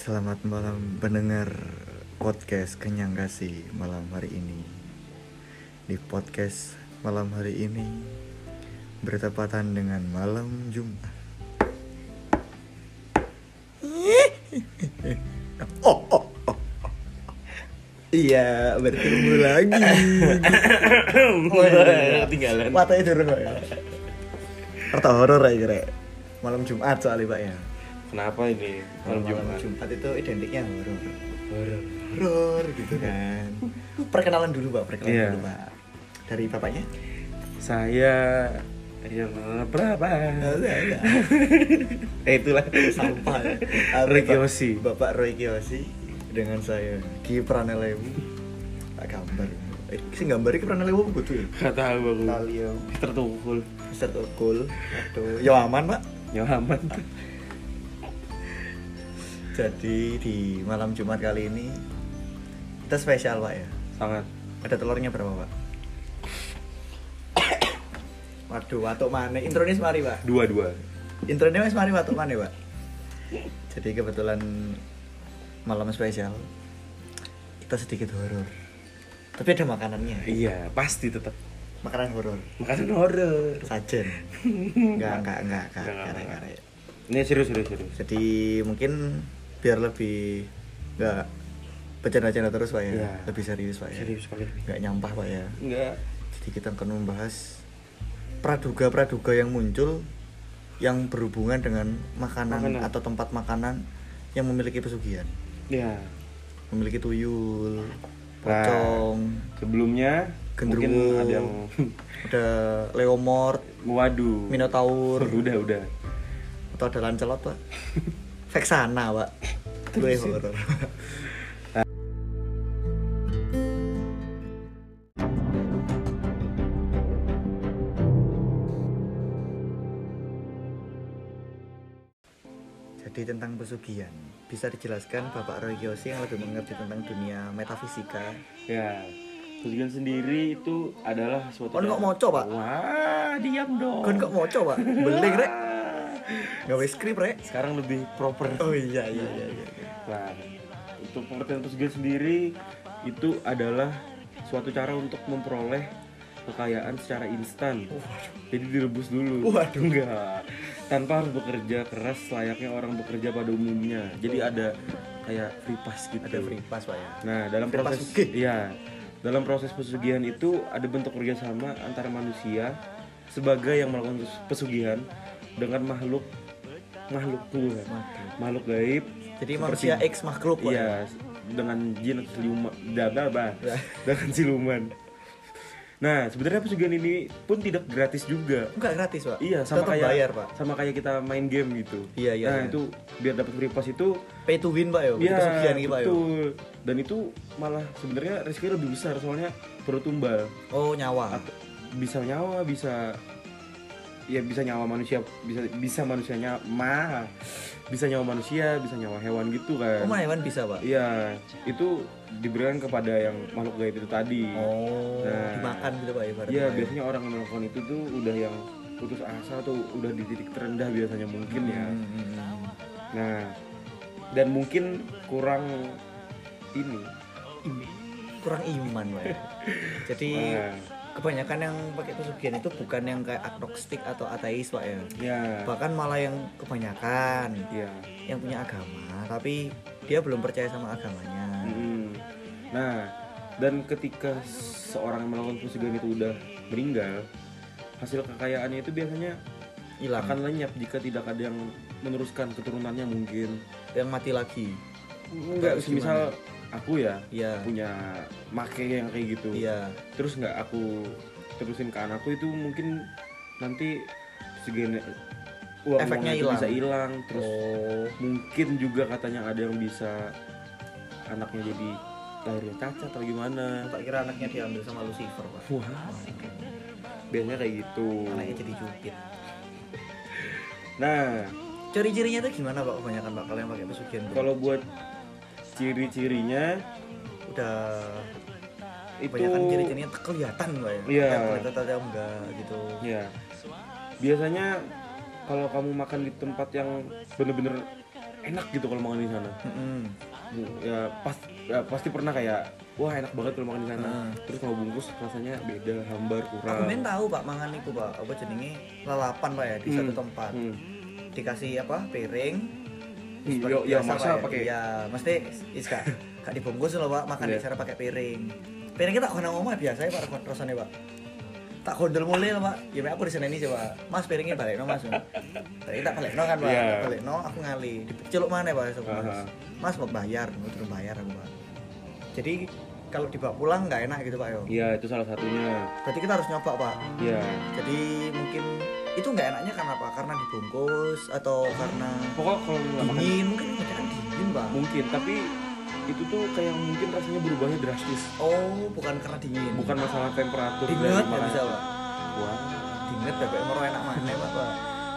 Selamat malam pendengar podcast Kenyang Kasih malam hari ini. Di podcast malam hari ini Bertepatan dengan malam Jumat. Oh, oh, oh. Iya, bertemu lagi. Ketinggalan. Matanya turun Pak. Ya Atau horor aja Rek. Malam Jumat soalnya Pak ya Kenapa ini malam Jumat? Jumat itu identiknya horor Horor. horor gitu kan perkenalan dulu pak perkenalan Iya. dulu pak dari bapaknya Saya yang berapa? eh itulah sampah ya. Roy Kiyoshi. bapak Roy Kiyoshi dengan saya Ki Pranelewu tak gambar eh sih gambar Ki Pranelewu betul Gak tahu aku. kali ya Tertukul. Mister Tukul aduh ya aman pak Nyaman. jadi di malam Jumat kali ini kita spesial pak ya Sangat. ada telurnya berapa pak Waduh, watuk mana? Intronya semari, Pak. Dua-dua. Intronya wis mari watuk mana, Pak? Jadi kebetulan malam spesial kita sedikit horor. Tapi ada makanannya. Iya, pasti tetap. Makanan horor. Makanan horor. Sajen. Enggak, enggak, enggak, enggak, Enggak, enggak, enggak. Ini serius serius serius. Jadi mungkin biar lebih enggak bercanda-canda terus, Pak ya. Iya. Lebih serius, Pak ya. Serius sekali. Enggak nyampah, Pak ya. Enggak. Jadi kita akan membahas praduga-praduga yang muncul yang berhubungan dengan makanan, Makanan. atau tempat makanan yang memiliki pesugihan, Ya. memiliki tuyul, Nah. pocong, Sebelumnya Genderuwo. mungkin ada yang ada leomord, waduh. minotaur, Udah, udah. atau ada lancelot pak, Vexana pak, gue horor. Jadi tentang pesugihan, bisa dijelaskan Bapak Roy Kiyoshi yang lebih mengerti tentang dunia metafisika. Ya. Pesugihan sendiri itu adalah suatu Kon kok moco, Pak? Wah, diam dong. Kan kok mau coba? Beling rek, gawe skrip rek. Sekarang lebih proper. Oh iya iya iya. iya. Nah, untuk pengertian pesugihan sendiri itu adalah suatu cara untuk memperoleh kekayaan secara instan. Jadi direbus dulu. Waduh. enggak. Tanpa harus bekerja keras layaknya orang bekerja pada umumnya. Jadi ada kayak free pass gitu. Ada free pass pak ya. Nah, dalam Free pass proses sugih. iya, dalam proses pesugihan itu ada bentuk kerjasama antara manusia sebagai yang melakukan pesugihan dengan makhluk makhluk Tuhan, makhluk gaib. Jadi seperti- manusia X makhluk pak. ya? Iya, dengan jin atau siluman, dabah, dengan siluman. Nah, sebenarnya pesugihan ini pun tidak gratis juga. Enggak gratis pak. Iya, sama kayak bayar pak. sama kayak kita main game gitu. Iya, iya, Nah, iya. itu biar dapat free pass itu Pay to win pak ya. Iya, Pesugihan ini pak ya. betul. Dan itu malah sebenarnya risikonya lebih besar soalnya perlu tumbal. Oh nyawa. Atau bisa nyawa, bisa ya bisa nyawa manusia, bisa bisa manusianya mah bisa nyawa manusia, bisa nyawa hewan gitu kan. Oh hewan bisa pak. Iya, itu diberikan kepada yang makhluk gaib itu tadi. Oh Nah. dimakan gitu pak ya. ibaratnya, Iya, ya? biasanya orang yang melakukan itu tuh udah yang putus asa atau udah di titik terendah biasanya mungkin ya. Hmm, hmm, hmm. Nah, dan mungkin kurang ini. Kurang iman pak ya. Jadi Nah, kebanyakan yang pakai pesugihan itu bukan yang kayak agnostik atau ateis pak ya. ya, Bahkan malah yang kebanyakan ya. yang punya agama tapi dia belum percaya sama agamanya. Mm-mm. Nah, dan ketika seorang yang melakukan pesugihan itu udah meninggal, hasil kekayaannya itu biasanya Hilang. akan lenyap jika tidak ada yang meneruskan keturunannya mungkin. yang mati lagi. Enggak, Terus semisal aku ya Iya. punya make yang kayak gitu. Iya. Terus nggak aku terusin ke anakku itu mungkin nanti segini uang Efeknya itu hilang. bisa hilang terus Oh. mungkin juga katanya ada yang bisa anaknya jadi lahirnya cacat atau gimana Tak kira anaknya diambil sama Lucifer, Pak. wah biasanya kayak gitu Anaknya jadi cupid. nah Ciri-cirinya itu gimana, Pak? Kebanyakan Pak kalau yang pakai pesugihan tuh? kalau buat ciri-cirinya udah itu kebanyakan ciri-cirinya kelihatan, Pak ya. Iya. Kelihatan atau enggak gitu. ya biasanya kalau kamu makan di tempat yang bener-bener enak gitu kalau makan di sana Mm-mm. ya pas ya, pasti pernah kayak wah enak banget kalau makan di sana Hmm. terus kalau bungkus rasanya beda hambar kurang Aku main tahu pak mangan iku pak apa jenenge lalapan pak ya di satu Hmm. tempat Hmm. dikasih apa piring Hmm, seperti yo- ya, biasa, masa Pak, ya. pakai- iya mesti is gak gak dibungkus loh pak. Makan Iya. di sana pakai piring. Piring kita kena ngomong biasa ya pak rasanya pak. Tak gondol mulai lah pak. Ya aku di sana ini coba mas piringnya balik no mas. Tadi tak balik no kan pak. Iya. Tak balik no aku ngali. Diceluk mana pak Sob, mas? Aha. mas mau bayar mau terus bayar aku pak. Jadi kalau dibawa pulang nggak enak gitu pak yo. Iya itu salah satunya. Berarti kita harus nyoba pak. Iya. Jadi mungkin itu nggak enaknya karena apa? Karena dibungkus atau karena pokok kalau nggak makan. dingin? Mungkin kan dingin pak. Mungkin tapi itu tuh kayak mungkin rasanya berubahnya drastis. Oh bukan karena dingin. Bukan masalah temperatur ya makan. bisa pak? Wah. dinget bebek mero enak mana pak.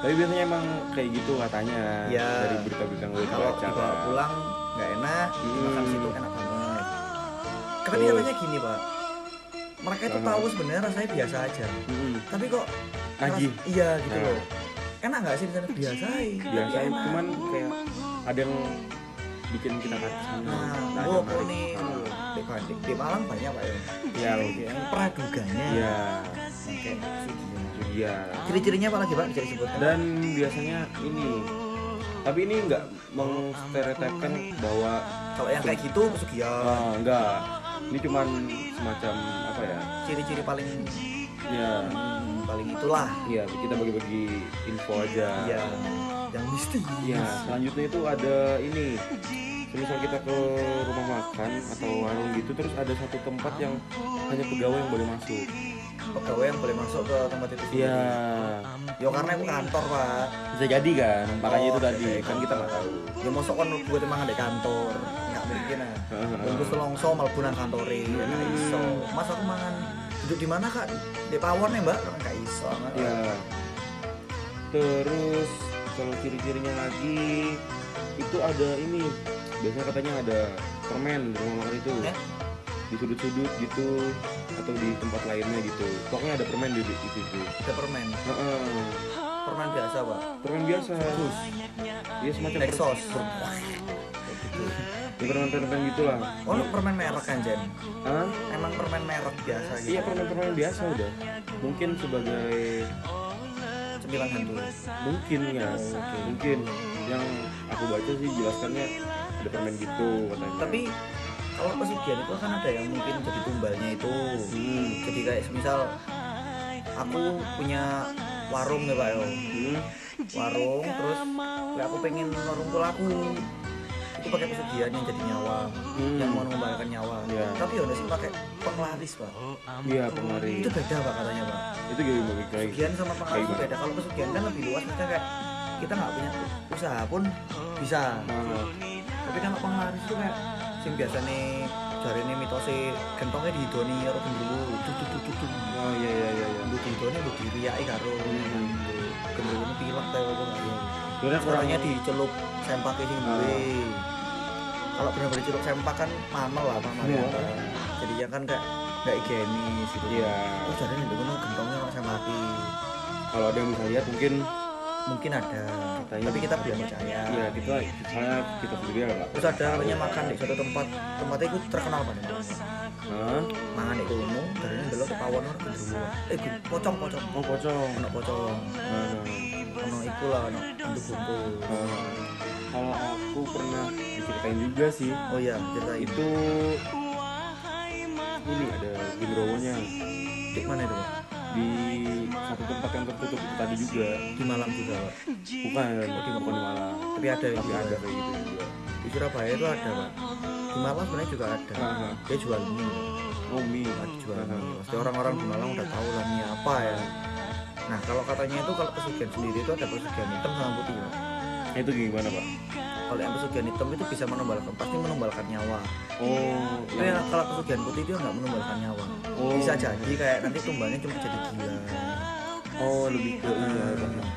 Tapi biasanya emang kayak gitu katanya Iya. dari berita-berita yang gue kalau dibawa pulang nggak enak Hmm. dimakan situ enak banget. Tapi katanya gini pak mereka itu tahu. sebenarnya rasanya biasa aja. Mm-mm. tapi kok ras- iya gitu Nah. loh. Enak nggak sih di sana biasa biasa cuman kayak ada yang bikin kita sana nah Nah, nih Nah, di Bandung di Malang banyak pak ya? Ya yang praduganya. Iya. Oke, iya. Ciri-cirinya apa lagi pak bisa disebutkan? Dan biasanya ini. Tapi ini nggak mengstereotipkan bahwa kalau yang kayak gitu pesugihan ah, enggak ini cuman semacam apa ya? Ciri-ciri paling ya. hmm, paling itulah. Ya kita bagi-bagi info aja. Iya yang mistis ya selanjutnya itu ada ini. Misal kita ke rumah makan atau warung gitu terus ada satu tempat yang hanya pegawai yang boleh masuk. Pegawai yang boleh masuk ke tempat itu iya. Ya karena aku kantor pak. Bisa jadi kan? Makanya Oh, itu tadi kan kita nggak tahu. Ya masuk kan buat emang ada kantor nggak mungkin ah Bungkus telongso malah nang kantore. Iso. Mas aku mangan. Duduk di mana kak? Di pawon ya mbak. Nggak iso ya terus kalau ciri-cirinya lagi itu ada ini. Biasanya katanya ada permen di rumah makan itu. Ya? di sudut-sudut gitu atau di tempat lainnya gitu. Pokoknya ada permen di situ. Ada permen? Permen biasa pak? Permen biasa. Terus? Ya semacam Lexos per- ya permen-permen gitulah. Oh lu permen merek kan Jen Hah? emang permen merek biasa gitu? Iya permen-permen biasa udah. Mungkin sebagai cemilan hantu. Mungkin ya. Oke. mungkin. Yang aku baca sih jelaskannya ada permen gitu katanya. Tapi kalau pesugihan itu kan ada yang mungkin jadi tumbalnya itu. Hmm. jadi kayak misal aku punya warung ya pak yo Hmm. warung terus aku pengen warung aku itu pakai pesugihan yang jadi nyawa Hmm. yang mau mengembalikan nyawa. Iya. tapi udah sih pakai penglaris pak. Iya pengaruh itu beda pak katanya pak. Itu gimana kayak pesugihan sama penglaris itu beda. Kalau pesugihan kan lebih luas maksudnya kayak kita nggak punya usaha pun bisa. Nah, tapi kalau penglaris itu kayak sing biasa nih jari ini mitosnya gentongnya dihidoni karo gendruwo. Tutup tutup tutup oh iya iya iya iya. Lu dihidoni lu diriyai karo gendruwo ini pilek kayak apa nggak ya sebenarnya kurang Orangnya dicelup sempak sing duwe. Kalau benar-benar dicelup sempak kan mamel lah mamel Iya. ya. Jadi ya kan kayak nggak higienis gitu. iya Oh jadi nih dulu gentongnya orang sempaki. kalau ada yang bisa lihat mungkin Mungkin ada. Katanya Tapi kita belum percaya. iya kita soalnya kita sendiri ya nggak Terus ada katanya makan di suatu tempat tempatnya itu terkenal pada Hah? mangan di kono dari ini belok pawon orang gendruwo. Eh pocong pocong. oh pocong Ono pocong. nah, nah. Ono iku lah ono untuk bungkus. Kalau aku pernah diceritain juga sih Oh iya, cerita itu ini ada gendrowonya di mana itu, di satu tempat yang tertutup itu tadi juga. Di Malang juga, Pak. bukan bukan di Malang. Tapi ada yang tapi juga. ada kayak gitu juga. Di Surabaya itu ada pak. Di Malang sebenarnya juga ada. Aha. dia jual mie. Oh mie. Ada jual mie. Pasti orang-orang di Malang udah tahu lah mie apa ya. Nah kalau katanya itu kalau pesugihan sendiri itu ada pesugihan hitam sama putih pak Nah, itu gimana pak? Kalau yang pesugihan hitam itu bisa menumbalkan pasti menumbalkan nyawa. Oh. Tapi yang kalau pesugihan putih itu nggak menumbalkan nyawa. Oh. bisa jadi kayak nanti tumbalnya cuma jadi gila oh lebih ke ini ya, Pak.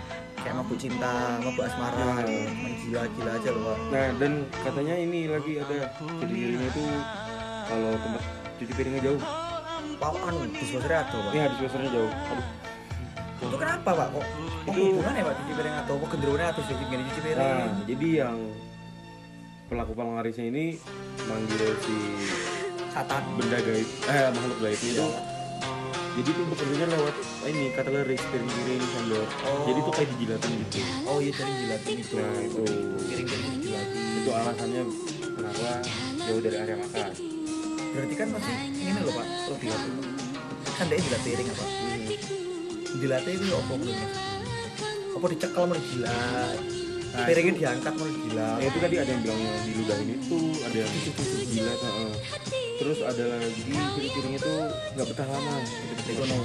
kayak mabuk cinta mabuk asmara Ya. gila-gila aja loh pak. Nah dan katanya ini lagi ada ciri-cirinya itu kalau tempat cuci piringnya jauh. Pawan disposernya ada pak. Ya disposernya jauh. Aduh itu kenapa pak? Kok kok Itu- hubungannya pak? Cuci piring atau kok genderuwonya atau cuci piring cuci piring? Nah jadi yang pelaku pelanggarisnya ini manggil si Satan. benda gaib eh makhluk gaib itu. Iya. jadi tuh bekerjanya lewat ini kateleri piring-piring sendok Oh. jadi tuh kayak dijilatin gitu. Oh iya dari jilatin itu. Nah, itu. piring-piring dijilatin. Itu alasannya kenapa jauh dari area makan. Berarti kan pasti ini loh pak bilang kan dia jilat piring apa jilatnya itu apa belum apa dicekel mau dijilat Nah, piringnya itu- diangkat mau dijilat Nah, itu tadi ada yang bilangnya diludahin itu, ada yang jilat, heeh. terus ada lagi piring-piringnya tuh nggak betah lama. gitu-gitu. itu no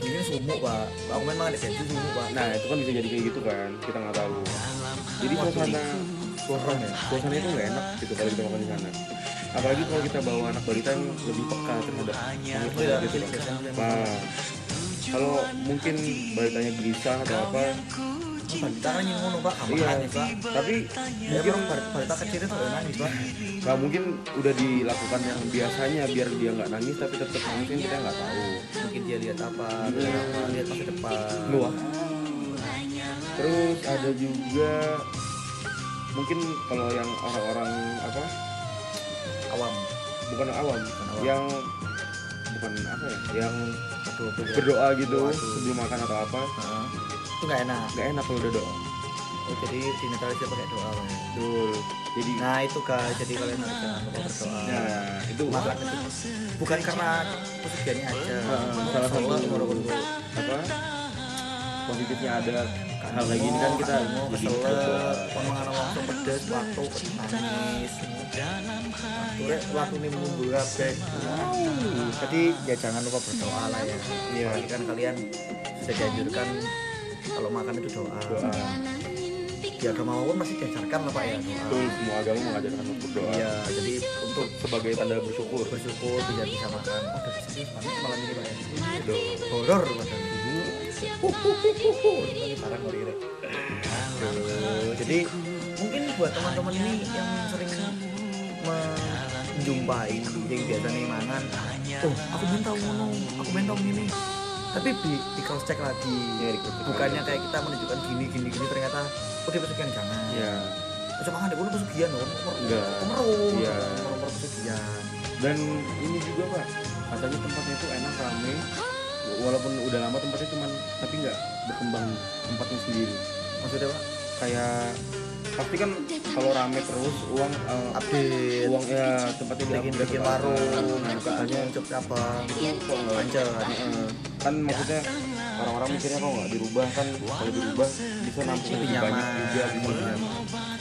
ini sumuk pak aku makan di bensin sumuk pak Nah itu kan bisa jadi kayak gitu kan, kita nggak tahu. Jadi suasana Korong ya suasana itu nggak enak gitu kalau kita makan di sana. Apalagi kalau kita bawa anak balita yang lebih peka terhadap gitu kan. Nah, kalau mungkin balitanya gelisah atau apa, balita kan yang ngono pak iya. pak Tapi ya mungkin balita kecil itu udah nangis pak nggak mungkin udah dilakukan yang biasanya biar dia nggak nangis tapi tetap kan kita nggak tahu. mungkin dia lihat apa lihat apa lihat masa depan Luah. Terus ada juga mungkin kalau yang orang-orang apa awam bukan awam, awam. yang bukan apa ya? Yang aduh ya? berdoa gitu sebelum makan atau apa. Itu nggak enak. Nggak enak kalau udah doa. Oh, jadi dinetralisir pakai doa betul. Jadi nah itu guys jadi kalian harus berdoa nah itu makan itu bukan karena pesugihannya aja. Salah satu apa? Positifnya ada hal kayak gini kan kita jadi pemangan waktu pedes waktu nangis waktu waktu ini menunggu kabeh. Jadi ya jangan lupa berdoa lah ya. Iya. Kan kalian sudah dianjurkan kalau makan itu doa, doa. Di agama pun masih diajarkan lah pak ya betul semua agama mengajarkan untuk berdoa. Iya jadi untuk sebagai tanda bersyukur. bersyukur bisa bisa makan. Oh malam ini pak ya? Horor padahal ini parah Aduh, jadi mungkin buat teman-teman ini yang sering menjumpai yang biasanya mangan. Oh aku minta ngono aku minta ini. Tapi di, di cross check lagi. Ya, di bukannya kayak kita menunjukkan gini gini gini ternyata oh dia pesugihan jangan. Ya Aja makan deh, pesugihan loh, Enggak. kemeru, Iya. kemeru pesugihan. dan ini juga pak katanya tempatnya itu enak rame walaupun udah lama tempatnya cuman tapi nggak berkembang tempatnya sendiri Maksudnya pak? kayak pasti kan kalau rame terus uang eh, Update, uang ya tempatnya bikin bikin warung, nah, buka katanya job cabang, itu kok nggak lancar. Heeh. kan maksudnya orang-orang mikirnya kok nggak dirubah kan kalau dirubah bisa nampung Lebih banyak juga gitu Iya.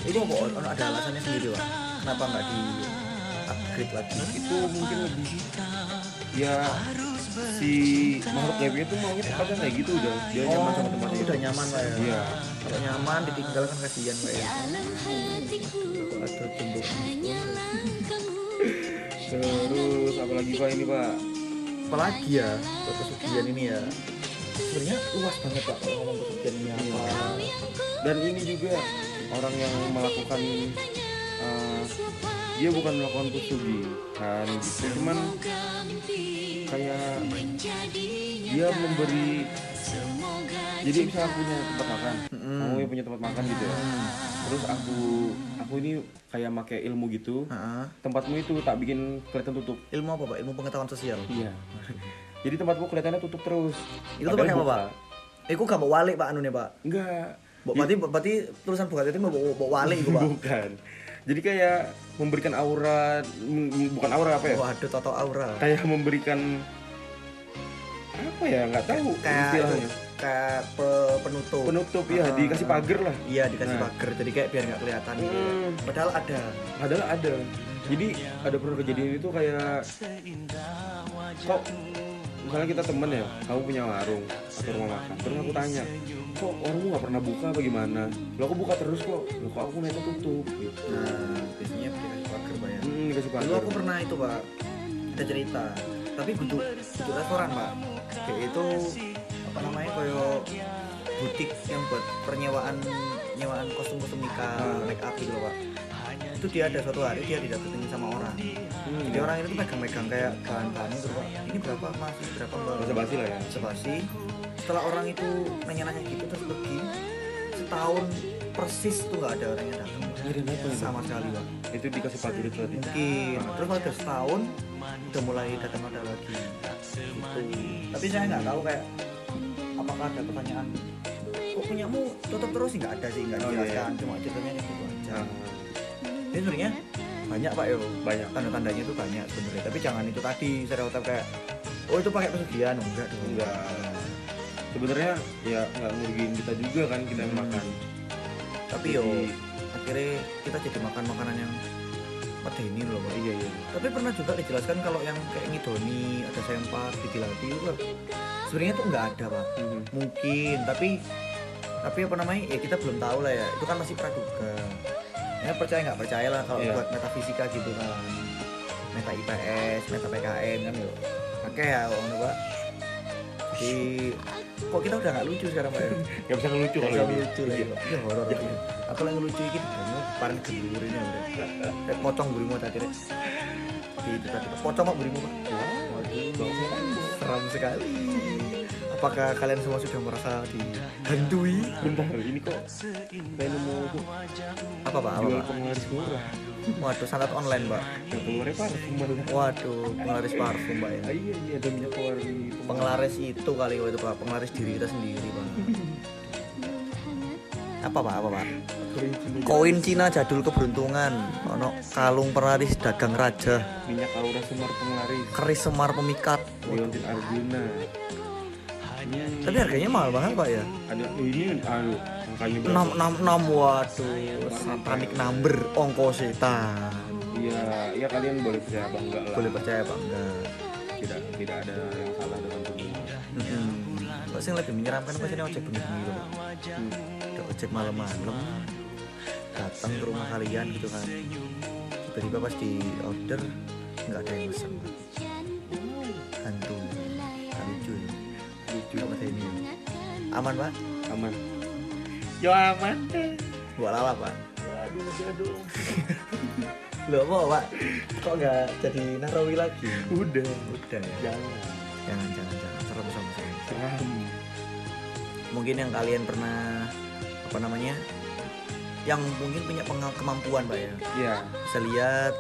Itu apa? Oh, Ada alasannya sendiri pak? Kenapa nggak di upgrade lagi? itu mungkin lebih ya si makhluk gaibnya tuh maunya tempatnya kayak gitu udah dia nyaman sama tempatnya udah itu. nyaman pak ya? iya. Kalau nyaman ditinggal kan kasihan pak ya? Ada tumbuh. terus apalagi pak ini pak? Apalagi ya? Buat pesugihan ini ya. Sebenarnya luas banget pak kalau ngomong pesugihan ini apa dan ini juga orang yang melakukan eh, dia bukan melakukan pesugihan gitu. Cuman kayak dia memberi jadi bisa aku punya tempat makan. Mm-mm. kamu yang punya tempat makan gitu ya. Terus aku aku ini kayak pakai ilmu gitu. Heeh. tempatmu itu tak bikin kelihatan tutup. Ilmu apa pak? ilmu pengetahuan sosial? Iya. Jadi tempatmu kelihatannya tutup terus. Itu tuh pakai apa pak? Eh, aku gak mau walik pak anu nih pak. Enggak. Berarti berarti tulisan buka itu mau mau walik pak? Bukan jadi kayak memberikan aura bukan aura apa ya? Waduh toto aura. Kayak memberikan apa ya? Nggak tahu kayak istilahnya. kayak pe- penutup. Penutup ya Ah, dikasih ah. pagar lah. Iya dikasih Nah. pagar. Jadi kayak biar nggak kelihatan gitu. Hmm. padahal ada. Adalah ada. Jadi ada pernah kejadian itu kayak kok misalnya kita temen ya kamu punya warung atau rumah makan. Terus aku tanya kok warungmu nggak pernah buka apa gimana? Lo aku buka terus kok. Lo kok aku ngeliatnya tutup gitu. Nah biasanya dikasih pagar pak ya. Hmm, dikasih dulu aku pernah itu pak ada cerita. Tapi bentuk bentuk restoran pak. Kayak itu apa namanya koyo butik yang buat penyewaan nyewaan kostum kostum nikah Hmm. make up gitu loh pak. Itu dia ada suatu hari dia didatengin sama orang. Hmm, jadi orang itu megang-megang kayak bahan-bahannya gitu pak. Ini berapa mas? Berapa mbak? Bahasa basi lah ya. Basa-basi setelah orang itu nanya-nanya gitu terus pergi setahun persis tuh nggak ada orang yang datang. Ngirim apa itu? sama sekali pak. Itu dikasih prajurit berarti mungkin. Terus udah setahun udah mulai datang ada lagi. Gitu. tapi saya nggak tahu kayak apakah ada pertanyaan kok punyamu tutup terus? Sih nggak ada sih nggak Oh, iya, cuma ceritanya gitu aja. Nah, ini sebenarnya banyak pak yo banyak. Tanda-tandanya itu banyak sebenarnya. Tapi jangan itu tadi stereotip kayak oh itu pakai pesugihan. Enggak. enggak sebenarnya ya nggak ngerugiin kita juga kan kita yang Hmm. makan. Tapi yo akhirnya kita jadi makan makanan yang medeni loh pak. Iya iya. Tapi pernah juga dijelaskan kalau yang kayak ngidoni ada sempak ditilati itu sebenarnya tuh nggak ada pak. Mhm. mungkin tapi tapi apa namanya ya kita belum tahu lah ya. Itu kan masih praduga. Ya percaya nggak percaya lah kalau Iya. buat metafisika gitu kan. Meta IPS meta PKN kan yo. Oke ya kok ngono pak jadi kok kita udah nggak lucu sekarang pak ya? Nggak bisa ngelucu kalau ini. lucu lagi Iya. ini horor lagi aku yang lucu ini kamu paling gelur ini udah pocong burimu tadi Rek. gitu tadi Pak. pocong kok burimu pak? Waduh seram sekali apakah kalian semua sudah merasa dihantui? Bentar ini kok kayak nemu apa pak? Apa jual pak? penglaris murah. Waduh sangat online pak. Keluarnya parfum waduh penglaris parfum pak ya. Ah, iya iya ada minyak wangi penglaris. Itu kali itu pak. Penglaris diri kita sendiri pak. Apa pak? Apa pak? Koin Cina jadul keberuntungan. Ono kalung penglaris dagang raja. Minyak aura semar penglaris. Keris semar pemikat. Leontin Arjuna tapi harganya mahal banget pak ya ada ini aduh angkanya berapa? enam enam enam waduh satanic number ongko setan iya iya kalian boleh percaya apa enggak lah boleh percaya pak enggak tidak tidak ada yang salah dengan tubuh hmm. Kok sih lebih menyeramkan pas ini ojek bengi-bengi loh Pak. Hmm. Ada ojek malam-malam datang ke rumah kalian gitu kan tiba-tiba pas di order nggak ada yang pesen Pak. hantu aman pak? Aman. Yo aman buat lala pak. Aduh aduh lo mau pak? Kok nggak jadi narawi lagi? Udah. Udah. Jangan. Jangan jangan jangan. Serem sama saya seram mungkin yang kalian pernah apa namanya yang mungkin punya kemampuan pak ya? Ya bisa lihat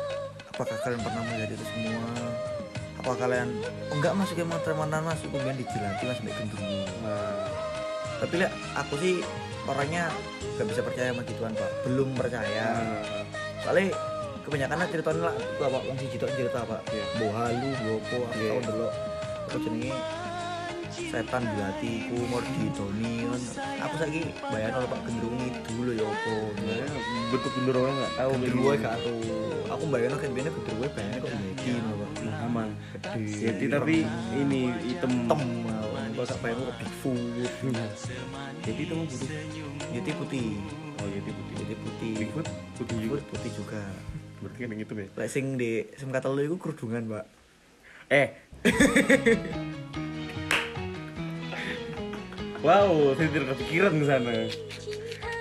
apakah kalian pernah melihat itu semua? Apa kalian oh, enggak masuk yang teman masuk kemudian dijilati mas sampai gendruwo nah, tapi lihat aku sih orangnya nggak bisa percaya sama gituan pak. Belum percaya. Nah, soalnya kebanyakan lah ceritanya lah itu apa wong siji cerita apa Iya. mbok halu mbok apa aku Iya. tau dulu apa jenenge setan dilati ku mau ditoni kan. Aku saiki bayangin kalau pak gendruwo dulu ya sebenarnya bentuk genderuwo nggak tahu. Gimana. gak tuh aku bayangin kan biasanya gendruwo bayangin kok yeti loh pak. Nah, aman. Yeti tapi ini hitam. Hitam kalau tak bayangin kok bigfoot. Yeti itu putih. Yeti putih. Oh Yeti putih yeti putih. Bigfoot putih juga? Putih juga. Berarti kan yang hitam ya? Sing di sim kata lu itu kerudungan, Pak. eh wow saya tidak kepikiran ke sana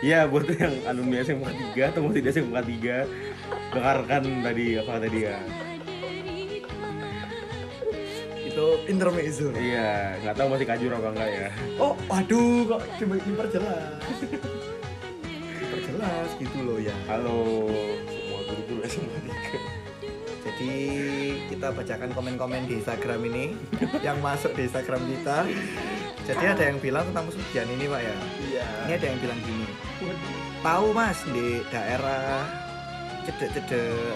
ya buat yang alumni SMK 3 atau mau tidak SMK 3 dengarkan tadi apa tadi ya Itu intermezzo. iya nggak tahu masih kajur apa enggak ya Oh, waduh, kok cuma diperjelas. diperjelas gitu loh ya. halo semua guru-guru SMK 3 Jadi kita bacakan komen-komen di Instagram ini yang masuk di Instagram kita. Jadi ada yang bilang tentang pesugihan ini, Pak ya. iya Ini ada yang bilang gini. Tahu Mas di daerah cedek-cedek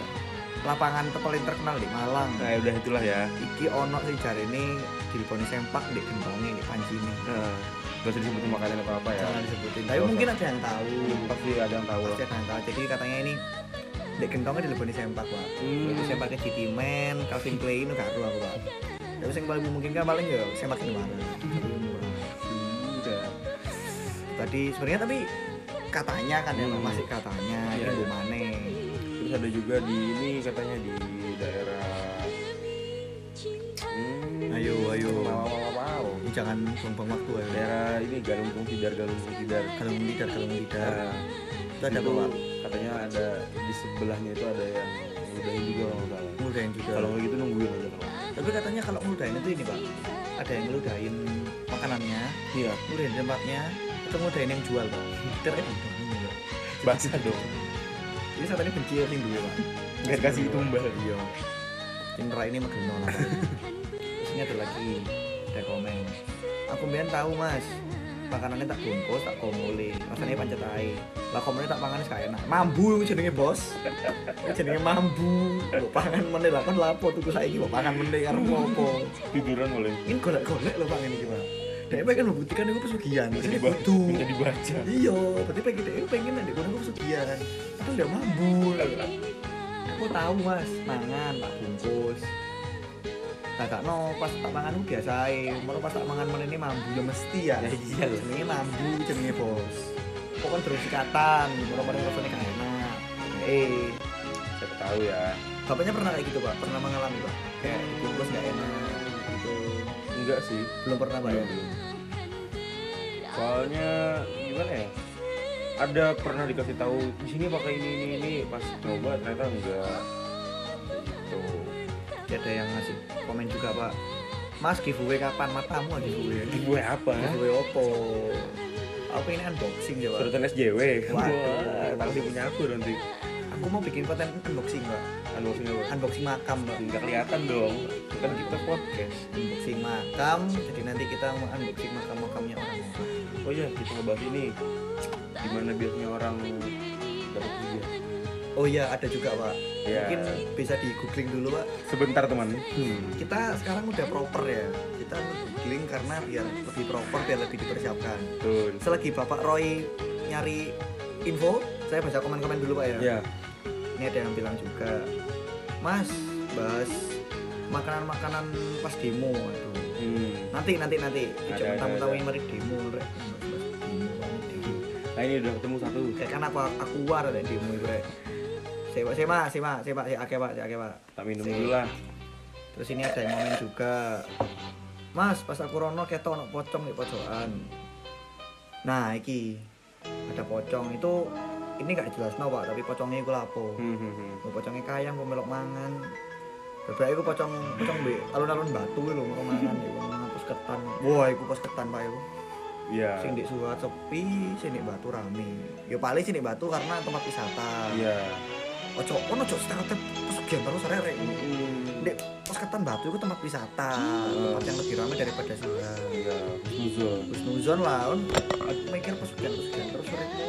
lapangan paling terkenal di Malang. nah ya udah itulah ya Iki ono sing jarene dileboni sempak di gentonge di panci ini. nah, gak usah disebutin makanan apa apa ya Jangan disebutin. Tapi mungkin ada yang tahu. pasti ada yang tahu Pasti ada yang tahu. Jadi katanya ini di gentongnya dileboni sempak, Pak. Hmm. Itu sempaknya GT Man, Calvin Klein itu tahu aku, Pak. Tapi yang paling memungkinkan paling ya sempak di mana. udah Tadi sebenarnya tapi katanya kan ya Hmm. masih katanya Iya, ini iya. Bu Mane. terus ada juga di ini katanya di daerah hmm, Ayo, ayo. wow, wow, wow. Ini jangan buang-buang waktu ya. daerah ini Galunggung Tidar Galunggung Tidar Kalau lidar, kalau lidar. Nah, Itu ada apa? Katanya ada di sebelahnya itu ada yang ngudahin juga kalau nggak salah. Ngeludahin juga. kalau nggak gitu nungguin aja kalau Tapi katanya kalau ngeludahin itu ini, Pak. Ada yang ngeludahin makanannya, iya. ngeludahin tempatnya, ketemu ada yang jual pak? Terus Basah dong. ini saat ini benci yang dulu pak. Nggak dikasih tumbal. iya. Rai ini megeno lah terus ini ada lagi ada komen. Aku biar tahu mas makanannya tak bungkus tak komuli rasanya pancet ae lah komennya tak pangan sekaya enak? Mambu itu jenenge bos. Itu jenenge mambu. Mbok pangan meneh lah. Kan lapo tuku saiki mbok pangan meneh karo opo Tiduran boleh. ini golek-golek lho Pak ini gimana dia pengen membuktikan itu pesugihan. Bisa ini dibaca. kudu. Bisa dibaca. iya berarti pengen dia pengen kono aku pesugihan. Aku udah mambu. Aku tahu mas. Mangan tak bungkus. Tak no pas tak mangan biasa mau pas tak mangan mana ini mambu. Ya mesti ya. Ya iya jenenge mambu jenenge bos pokoknya terus ikatan mau mana rasanya gak enak eh Siapa tahu ya. bapaknya pernah kayak gitu pak pernah mengalami pak kayak bungkus gak enak gitu Enggak sih. belum pernah pak ya Soalnya gimana ya? Ada pernah dikasih tahu di sini pakai ini ini ini pas coba ternyata enggak. Gitu. Ya, ada yang ngasih komen juga pak Mas giveaway kapan? Matamu aja giveaway Giveaway apa? Giveaway opo? Aku ini unboxing ya pak Surutan SJW. Waduh. Pasti punya aku nanti. Aku mau bikin konten unboxing pak Unboxing apa? Unboxing makam pak Enggak kelihatan dong. Kan kita podcast. Unboxing makam Jadi nanti kita mau unboxing makam-makamnya orang-orang Oh iya, kita ngebahas ini. Gimana biasanya orang dapat video. Oh iya ada juga pak Ya. Mungkin bisa di googling dulu pak Sebentar teman. Hmm. Kita sekarang udah proper ya Kita googling karena biar lebih proper Biar lebih dipersiapkan Betul. Selagi Bapak Roy nyari info Saya baca komen-komen dulu pak ya Ya. ini ada yang bilang juga mas bahas makanan-makanan pas demo aduh Hmm. nanti nanti nanti ada, tamu-tamu yang mari demo rek. Nah ini udah ketemu satu. kayak kan apa aku war ada demo rek sewa sewa sewa sewa pak si ake pak Tak minum dulu lah. terus ini ada yang komen juga mas pas aku rono ketok ono pocong di pojokan nah iki ada pocong itu ini gak jelas no pak tapi pocongnya itu lapo Hmm, hmm, hmm. Pocongnya kayang, melok mangan. Beberapa itu pocong pocong be alun-alun batu lho mau mangan iku ngapus ketan. Wah, iku pos ketan Pak iku. Iya. Sing di surat sepi, sing di batu rame. Ya paling sing di batu karena tempat wisata. Iya. Ojo ono ojo stereotip pesugihan terus arek. Hmm. Dek, pos ketan batu itu tempat wisata, tempat yang lebih ramai daripada surat. Iya. Nuzul. Terus nuzon lah, on. Aku mikir pesugihan pesugihan terus uripmu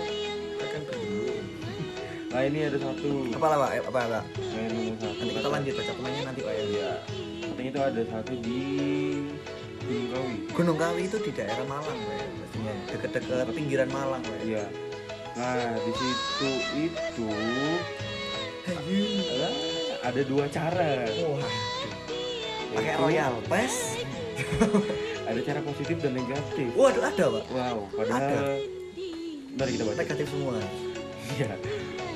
akan dulu. Nah ini ada satu. Apa lah, Pak? Eh, Apa nomor satu. Nanti kita lanjut baca komennya nanti Pak ya. Iya. Katanya itu ada satu di Gunung Kawi. Gunung Kawi itu di daerah Malang, Pak. Pastinya deket-deket pinggiran Malang, Pak. Iya. Nah di situ itu Ayo. Ada dua cara. Wah, pakai Royal Pass. Ada cara positif dan negatif. Waduh, ada, Pak. Wow. Padahal. Mari kita baca. Negatif semua. Iya.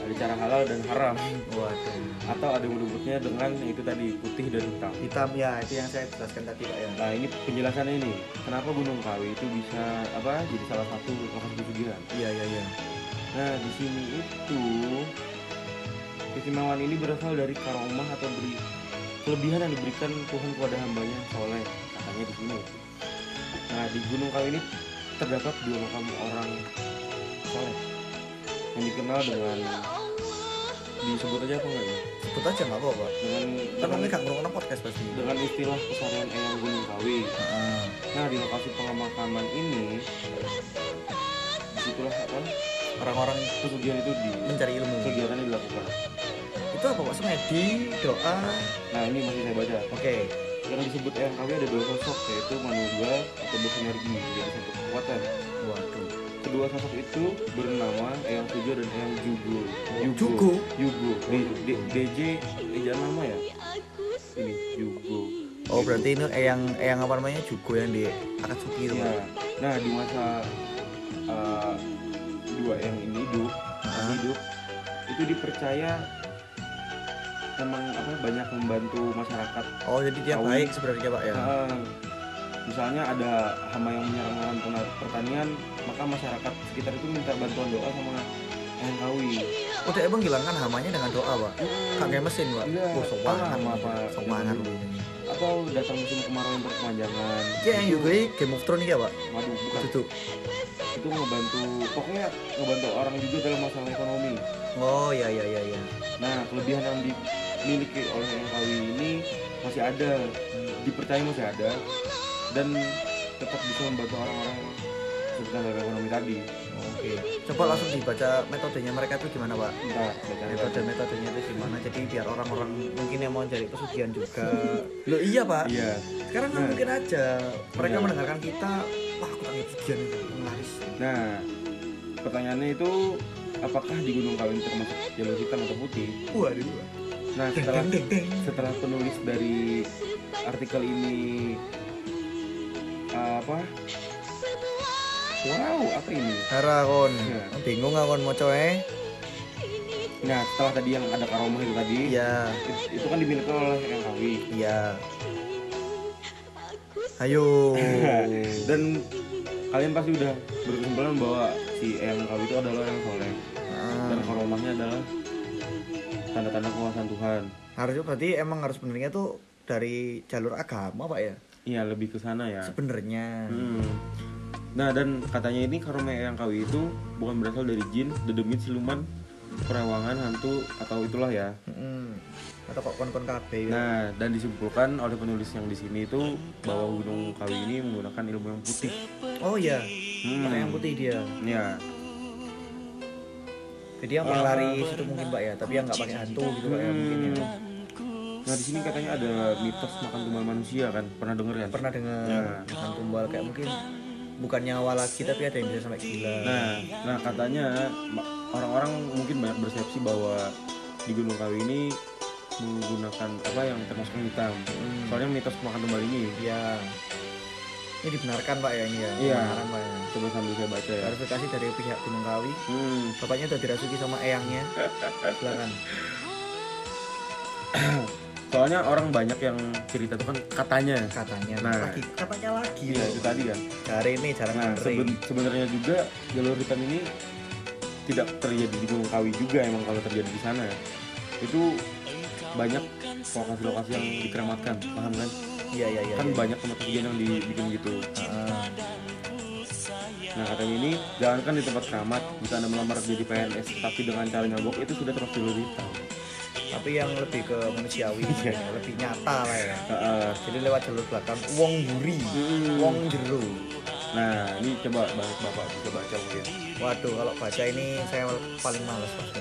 Ada cara halal dan haram. Waduh. Atau ada menyebutnya dengan itu tadi putih dan hitam. Hitam ya, itu yang saya jelaskan tadi, Pak ya. Nah ini penjelasannya ini, kenapa Gunung Kawi itu bisa apa? Jadi salah satu lokasi pesugihan. Iya, iya, iya. Nah di sini itu keistimewaan ini berasal dari karomah atau beri kelebihan yang diberikan Tuhan kepada hambanya yang soleh katanya di sini. Nah di Gunung Kawi ini terdapat dua makam orang soleh yang dikenal dengan disebut aja apa enggak ya? Sebut aja nggak apa-apa. Dengan Kan namanya gak ngerungokno podcast pasti. dengan istilah kesarian Eyang Gunung Kawi. Heeh. Nah di lokasi pemakaman ini di situlah apa Orang-orang pesugihan itu di mencari ilmu. kegiatannya dilakukan. Itu apa, Pak? Semedi, doa. Nah ini masih saya baca. Oke. Yang disebut Eyang Kawi ada dua sosok yaitu Manuga atau bersinergi menjadi satu kekuatan. Waduh. Kedua sosok itu bernama Eyang Sujo dan Eyang Jugo. Jugo? Jugo. D, D, DJ ejaan nama ya? Ini Jugo. Oh, Gitu. berarti ini yang yang apa namanya? Jugo yang di Akatsuki itu, Ya. Nah di masa uh, dua yang ini hidup, hidup itu dipercaya memang apa banyak membantu masyarakat. Oh, jadi dia baik sebenarnya, Pak ya. Nah, misalnya ada hama yang menyerang lahan pertanian, maka masyarakat sekitar itu minta bantuan doa sama Eyang Kawi. Oh, dia emang hilangkan hamanya dengan doa, Pak. Kak kayak mesin, Pak. Iya, Oh, sopangan, Pak. Sopangan. Atau datang musim kemarau yang berkepanjangan. Ya, yang juga ini Game of Thrones ya, Pak. Waduh, bukan. Itu. itu ngebantu pokoknya ngebantu orang juga dalam masalah ekonomi oh ya ya ya ya nah kelebihan yang dimiliki oleh NKW ini masih ada. Dipercaya masih ada. Dan tetap bisa membantu orang-orang sekitar dalam ekonomi tadi. Oke. Coba langsung dibaca metodenya mereka itu gimana pak? Metode metodenya itu gimana? Jadi biar orang-orang mungkin yang mau cari pesugihan juga. Lo iya pak. Iya. Sekarang kan Nah. mungkin aja mereka Iya. mendengarkan kita wah aku tanya pesugihan itu laris. Nah pertanyaannya itu apakah di Gunung Kawi ini termasuk jalur hitam atau putih? Waduh nah setelah setelah penulis dari artikel ini apa? Wow apa ini? Hara kon Iya. bingung aku mau coy nah setelah tadi yang ada karomah itu tadi iya. it- itu kan dimiliki oleh NKW iya. Ayo. Dan kalian pasti udah berkesimpulan bahwa si Eyang Kawi itu adalah yang soleh tanda-tanda kekuasaan Tuhan harusnya berarti emang harus benernya tuh dari jalur agama pak ya iya lebih ke sana ya sebenarnya Hmm. Nah dan katanya ini karomah Eyang Kawi itu bukan berasal dari jin, dedemit, siluman, perawangan, hantu atau itulah ya. Mm. atau kok kon-kon KB ya. Nah dan disimpulkan oleh penulis yang di sini itu bahwa Gunung Kawi ini menggunakan ilmu yang putih. oh iya Hmm. yang putih dia Ya, jadi yang pakai laris itu mungkin pak ya tapi yang nggak pakai hantu gitu pak ya mungkin ya nah di sini katanya ada mitos makan tumbal manusia kan, pernah denger kan? pernah dengar Ya. makan tumbal kayak mungkin bukan nyawa lagi tapi ada yang bisa sampai gila Nah, nah katanya orang-orang mungkin banyak persepsi bahwa di Gunung Kawi ini menggunakan apa yang termasuk hitam. Hmm. Soalnya mitos makan tumbal ini. Iya. Ini dibenarkan Pak ya ini ya. Iya. Dibenarkan Pak ya. Coba sambil saya baca ya. Klarifikasi dari pihak Gunung Kawi. Hmm. Bapaknya udah dirasuki sama eyangnya. Silakan. Soalnya orang banyak yang cerita itu kan katanya. Katanya. Nah. lagi katanya lagi. Iya itu tadi kan. Hari ini jarang Nah seben- sebenarnya juga jalur hitam ini tidak terjadi di Gunung Kawi juga emang kalau terjadi di sana. Itu banyak lokasi-lokasi yang dikeramatkan, paham kan? Iya iya iya. kan iya. banyak tempat kejadian yang dibikin gitu. Ah, Nah katanya ini jangankan di tempat keramat, jika anda melamar jadi PNS tapi dengan cara nyogok itu sudah termasuk jalur hitam. tapi yang lebih ke manusiawi, Iya. ya, lebih nyata lah ya. Heeh. Jadi lewat jalur belakang, wong buri, Hmm. wong jeru. Nah ini coba banget bapak bisa baca mungkin. Waduh, kalau baca ini saya paling males pasti.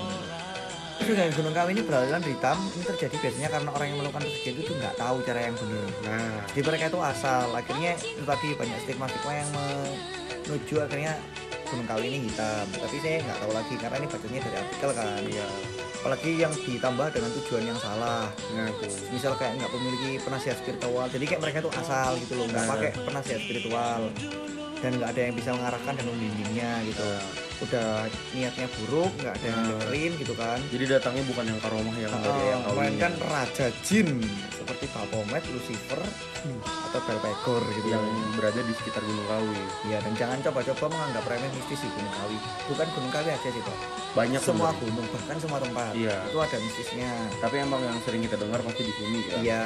Dengan Gunung Kawi ini beraliran hitam, ini terjadi biasanya karena orang yang melakukan pesugihan itu nggak tahu cara yang benar. Nah Jadi mereka itu asal, akhirnya itu tadi banyak stigma-stigma yang menuju akhirnya Gunung Kawi ini hitam. Tapi saya nggak tahu lagi karena ini bacanya dari artikel kan. iya. Apalagi yang ditambah dengan tujuan yang salah. Nah tuh. Misal kayak nggak memiliki penasihat spiritual, jadi kayak mereka itu asal gitu loh, nggak Nah. pakai penasihat spiritual dan nggak ada yang bisa mengarahkan dan membimbingnya gitu. Udah niatnya buruk, nggak ada yang Nah. dengerin gitu kan. Jadi datangnya bukan yang karomah yang dari yang Oh, Kawi. melainkan raja jin seperti Baphomet, Lucifer, atau Belpegor gitu yang berada di sekitar Gunung Kawi. Ya dan jangan coba-coba menganggap remeh mistis di Gunung Kawi. Bukan Gunung Kawi aja sih pak. Banyak Semua sebenarnya. gunung bahkan semua tempat Iya. itu ada mistisnya. Tapi emang yang sering kita dengar pasti di sini ya. Iya.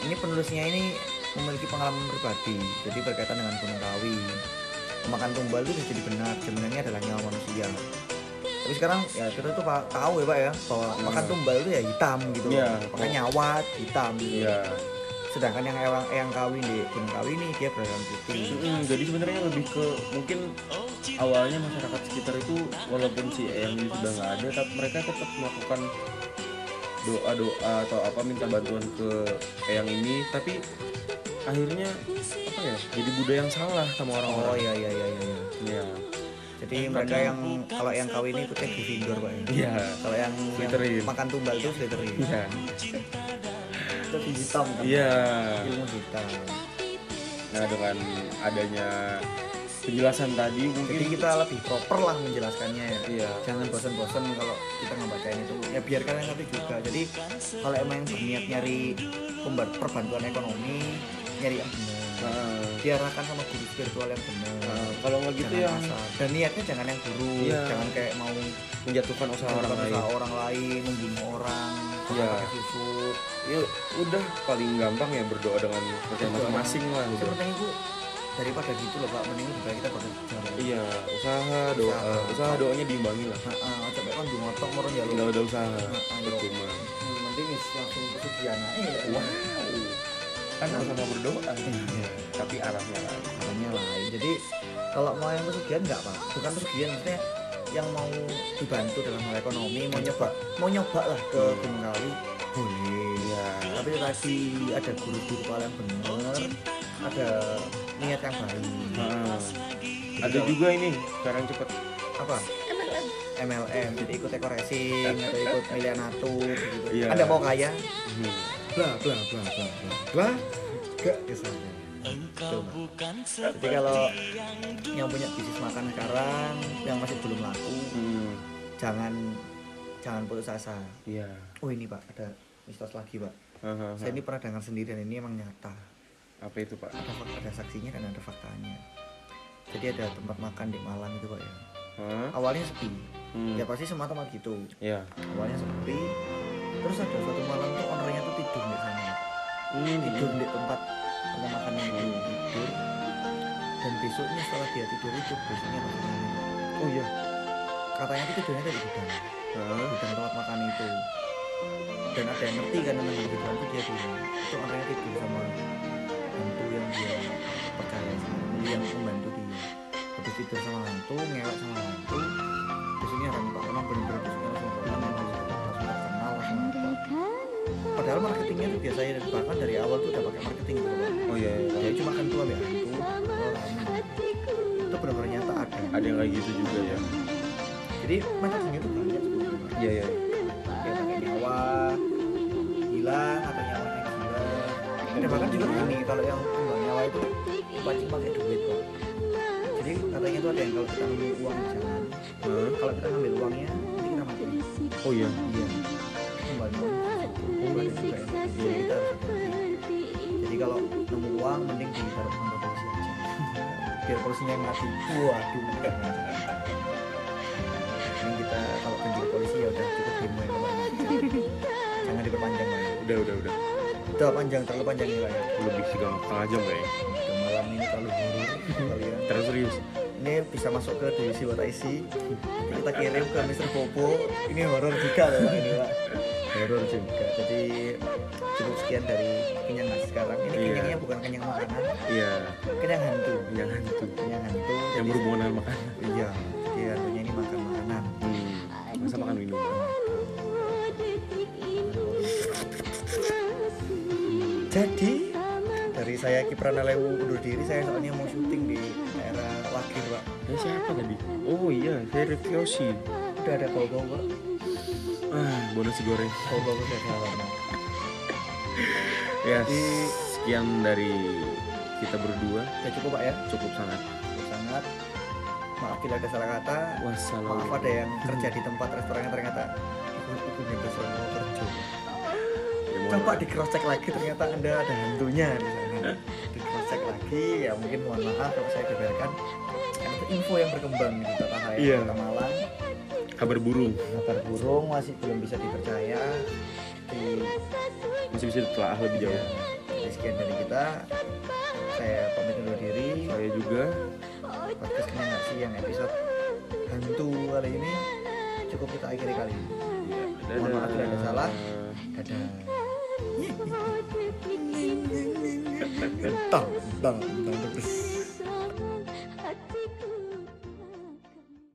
Ini penulisnya ini memiliki pengalaman pribadi. Jadi berkaitan dengan Gunung Kawi. Makan tumbal itu jadi benar. Sebenarnya adalah nyawa manusia. Tapi sekarang ya kita tuh tahu ya pak ya bahwa Hmm. makan tumbal itu ya hitam gitu. Iya. Pakai nyawa hitam. Gitu. Iya. Sedangkan yang eyang eyang kawi di Gunung Kawi ini dia berwarna putih. Mm-mm, jadi sebenarnya lebih ke mungkin awalnya masyarakat sekitar itu walaupun si Eyang ini sudah nggak ada, tapi mereka tetap melakukan doa doa atau apa minta bantuan ke Eyang ini, tapi akhirnya apa ya jadi budaya yang salah sama Oh orang-orang. iya iya iya iya. iya. Iya. Jadi mereka yang kalau yang kawi ini ikutnya Gryffindor pak ya. Iya. Kalau yang, yang makan tumbal itu Slytherin. Iya. Lebih hitam kan. Iya. Ilmu hitam. Nah dengan adanya penjelasan tadi mungkin Jadi kita lebih proper lah menjelaskannya ya. Iya. Jangan bosan-bosan kalau kita ngebacain itu. Ya biar kalian ngerti juga. Jadi kalau emang berniat nyari pemba- perbantuan ekonomi, nyari yang benar. Nah, Diarahkan sama guru spiritual yang benar. nah, kalau nggak gitu yang asal. Dan niatnya jangan yang buruk, Iya. jangan kayak mau menjatuhkan usaha orang lain. orang lain, membunuh orang, Iya. pakai susuk. ya udah paling gampang ya berdoa dengan percaya masing-masing lah udah. Seperti itu daripada gitu loh pak mending juga kita bekerja iya usaha doa Usaha. usaha doanya diimbangi lah nah, uh, coba kan di motor moro ya nggak lo ada usaha percuma mending is langsung kesugihan aja ya wow kan sama berdoa. Iya. tapi arahnya lain. Caranya lain. Jadi kalau mau yang pesugihan nggak pak bukan pesugihan maksudnya yang mau dibantu dalam hal ekonomi mau nyoba mau nyoba lah ke Gunung Kawi boleh. Iya. Tapi tadi ada guru-guru kepala yang bener ada niat yang baik. Nah, ada juga ini sekarang cepet. Apa? MLM jadi ikut ekor racing atau ikut miliar natur gitu. Iya. anda mau kaya? Hmm. Bla bla bla bla bla bla. Gak ke sana jadi kalau yang punya bisnis makan sekarang yang masih belum laku Hmm. jangan jangan putus asa. Iya. Oh ini pak ada mistos lagi pak. Hahaha. saya ini pernah dengar sendiri dan ini emang nyata. Apa itu pak? Ada ada saksinya dan ada faktanya. Jadi ada tempat makan di Malang itu pak ya. Hah? awalnya sepi. Hmm. ya pasti semua tempat gitu. Ya awalnya sepi terus ada suatu malam tuh ownernya tuh tidur di sana. Hmm. tidur di tempat tempat makan yang itu tidur. Dan besoknya setelah dia tidur itu besoknya oh iya. Katanya tuh tidurnya dari gudang. Hah? gudang tempat makan itu. Dan ada yang ngerti kan tentang gudang itu dia dulu itu ownernya tidur sama hantu yang dia percaya sama yang membantu dia. Habis tidur sama hantu ngewek sama hantu besoknya orang pak emang bener-bener besoknya langsung padahal marketingnya tuh biasanya dari bahkan dari awal tuh udah pakai marketing gitu oh iya, iya. ya cuma kan tua ya orang itu benar-benar nyata ada. Ada yang kayak gitu juga ya. Jadi marketingnya tuh banyak iya iya. Dia pakai nyawa hilang atau nyawanya hilang ada bahkan juga ini kalau yang tumbang nyawa itu pancing pakai duit kok jadi katanya tuh ada yang kalau kita ngambil uang di jalan Hah? kalau kita ngambil uangnya nanti kita mati. Oh iya iya ada juga jadi kalau nemu uang mending ditaruh sama polisi aja. Biar polisinya yang mati. Waduh. Mending. Kita kalau penjuru polisi ya udah cukup demo ya jangan diperpanjang ya udah udah udah. Udah panjang terlalu panjang nih pak ya. Lebih setengah setengah jam ya. Udah malam ini terlalu horor kalian terus serius. Ini bisa masuk ke divisi what I see Nanti kita kirim ke Mr. Popo ini horor juga loh ini pak horor juga. Jadi cukup sekian dari kenyang nasi sekarang ini Iya. kenyangnya bukan kenyang makanan. Iya. Kenyang hantu. Yang hantu. Kenyang hantu. Yang berhubungan dengan makanan. Iya. Jadi hantunya ini makan makanan. Hmm. masa makan minuman jadi dari saya Kiprana Lewu undur diri saya soalnya mau syuting di daerah Wakir pak. Ya siapa tadi? Oh iya saya Rifki udah ada kau-kau pak ah bonus goreng. Salah Pak. ya Jadi- sekian dari kita berdua. Udah cukup pak ya. Cukup sangat. Sangat. Maaf bila ada salah kata. Wassalam maaf ada yang kerja di tempat restoran yang ternyata ibu-ibunya besok mau kerja. Ya, coba di cross check lagi ternyata anda ada hantunya di sana. Di cross check lagi ya mungkin mohon maaf kalau saya itu info yang berkembang di kota Iya. kota Malang kabar burung. Kabar burung masih belum bisa dipercaya. Di masih bisa ditelaah lebih ya, jauh jadi sekian dari kita. Saya pamit undur diri. Saya juga. Podcast sih yang episode hantu kali ini cukup kita akhiri kali ini. Ya, Mohon maaf bila ada dadah. salah. dadah. Tang tang tang terus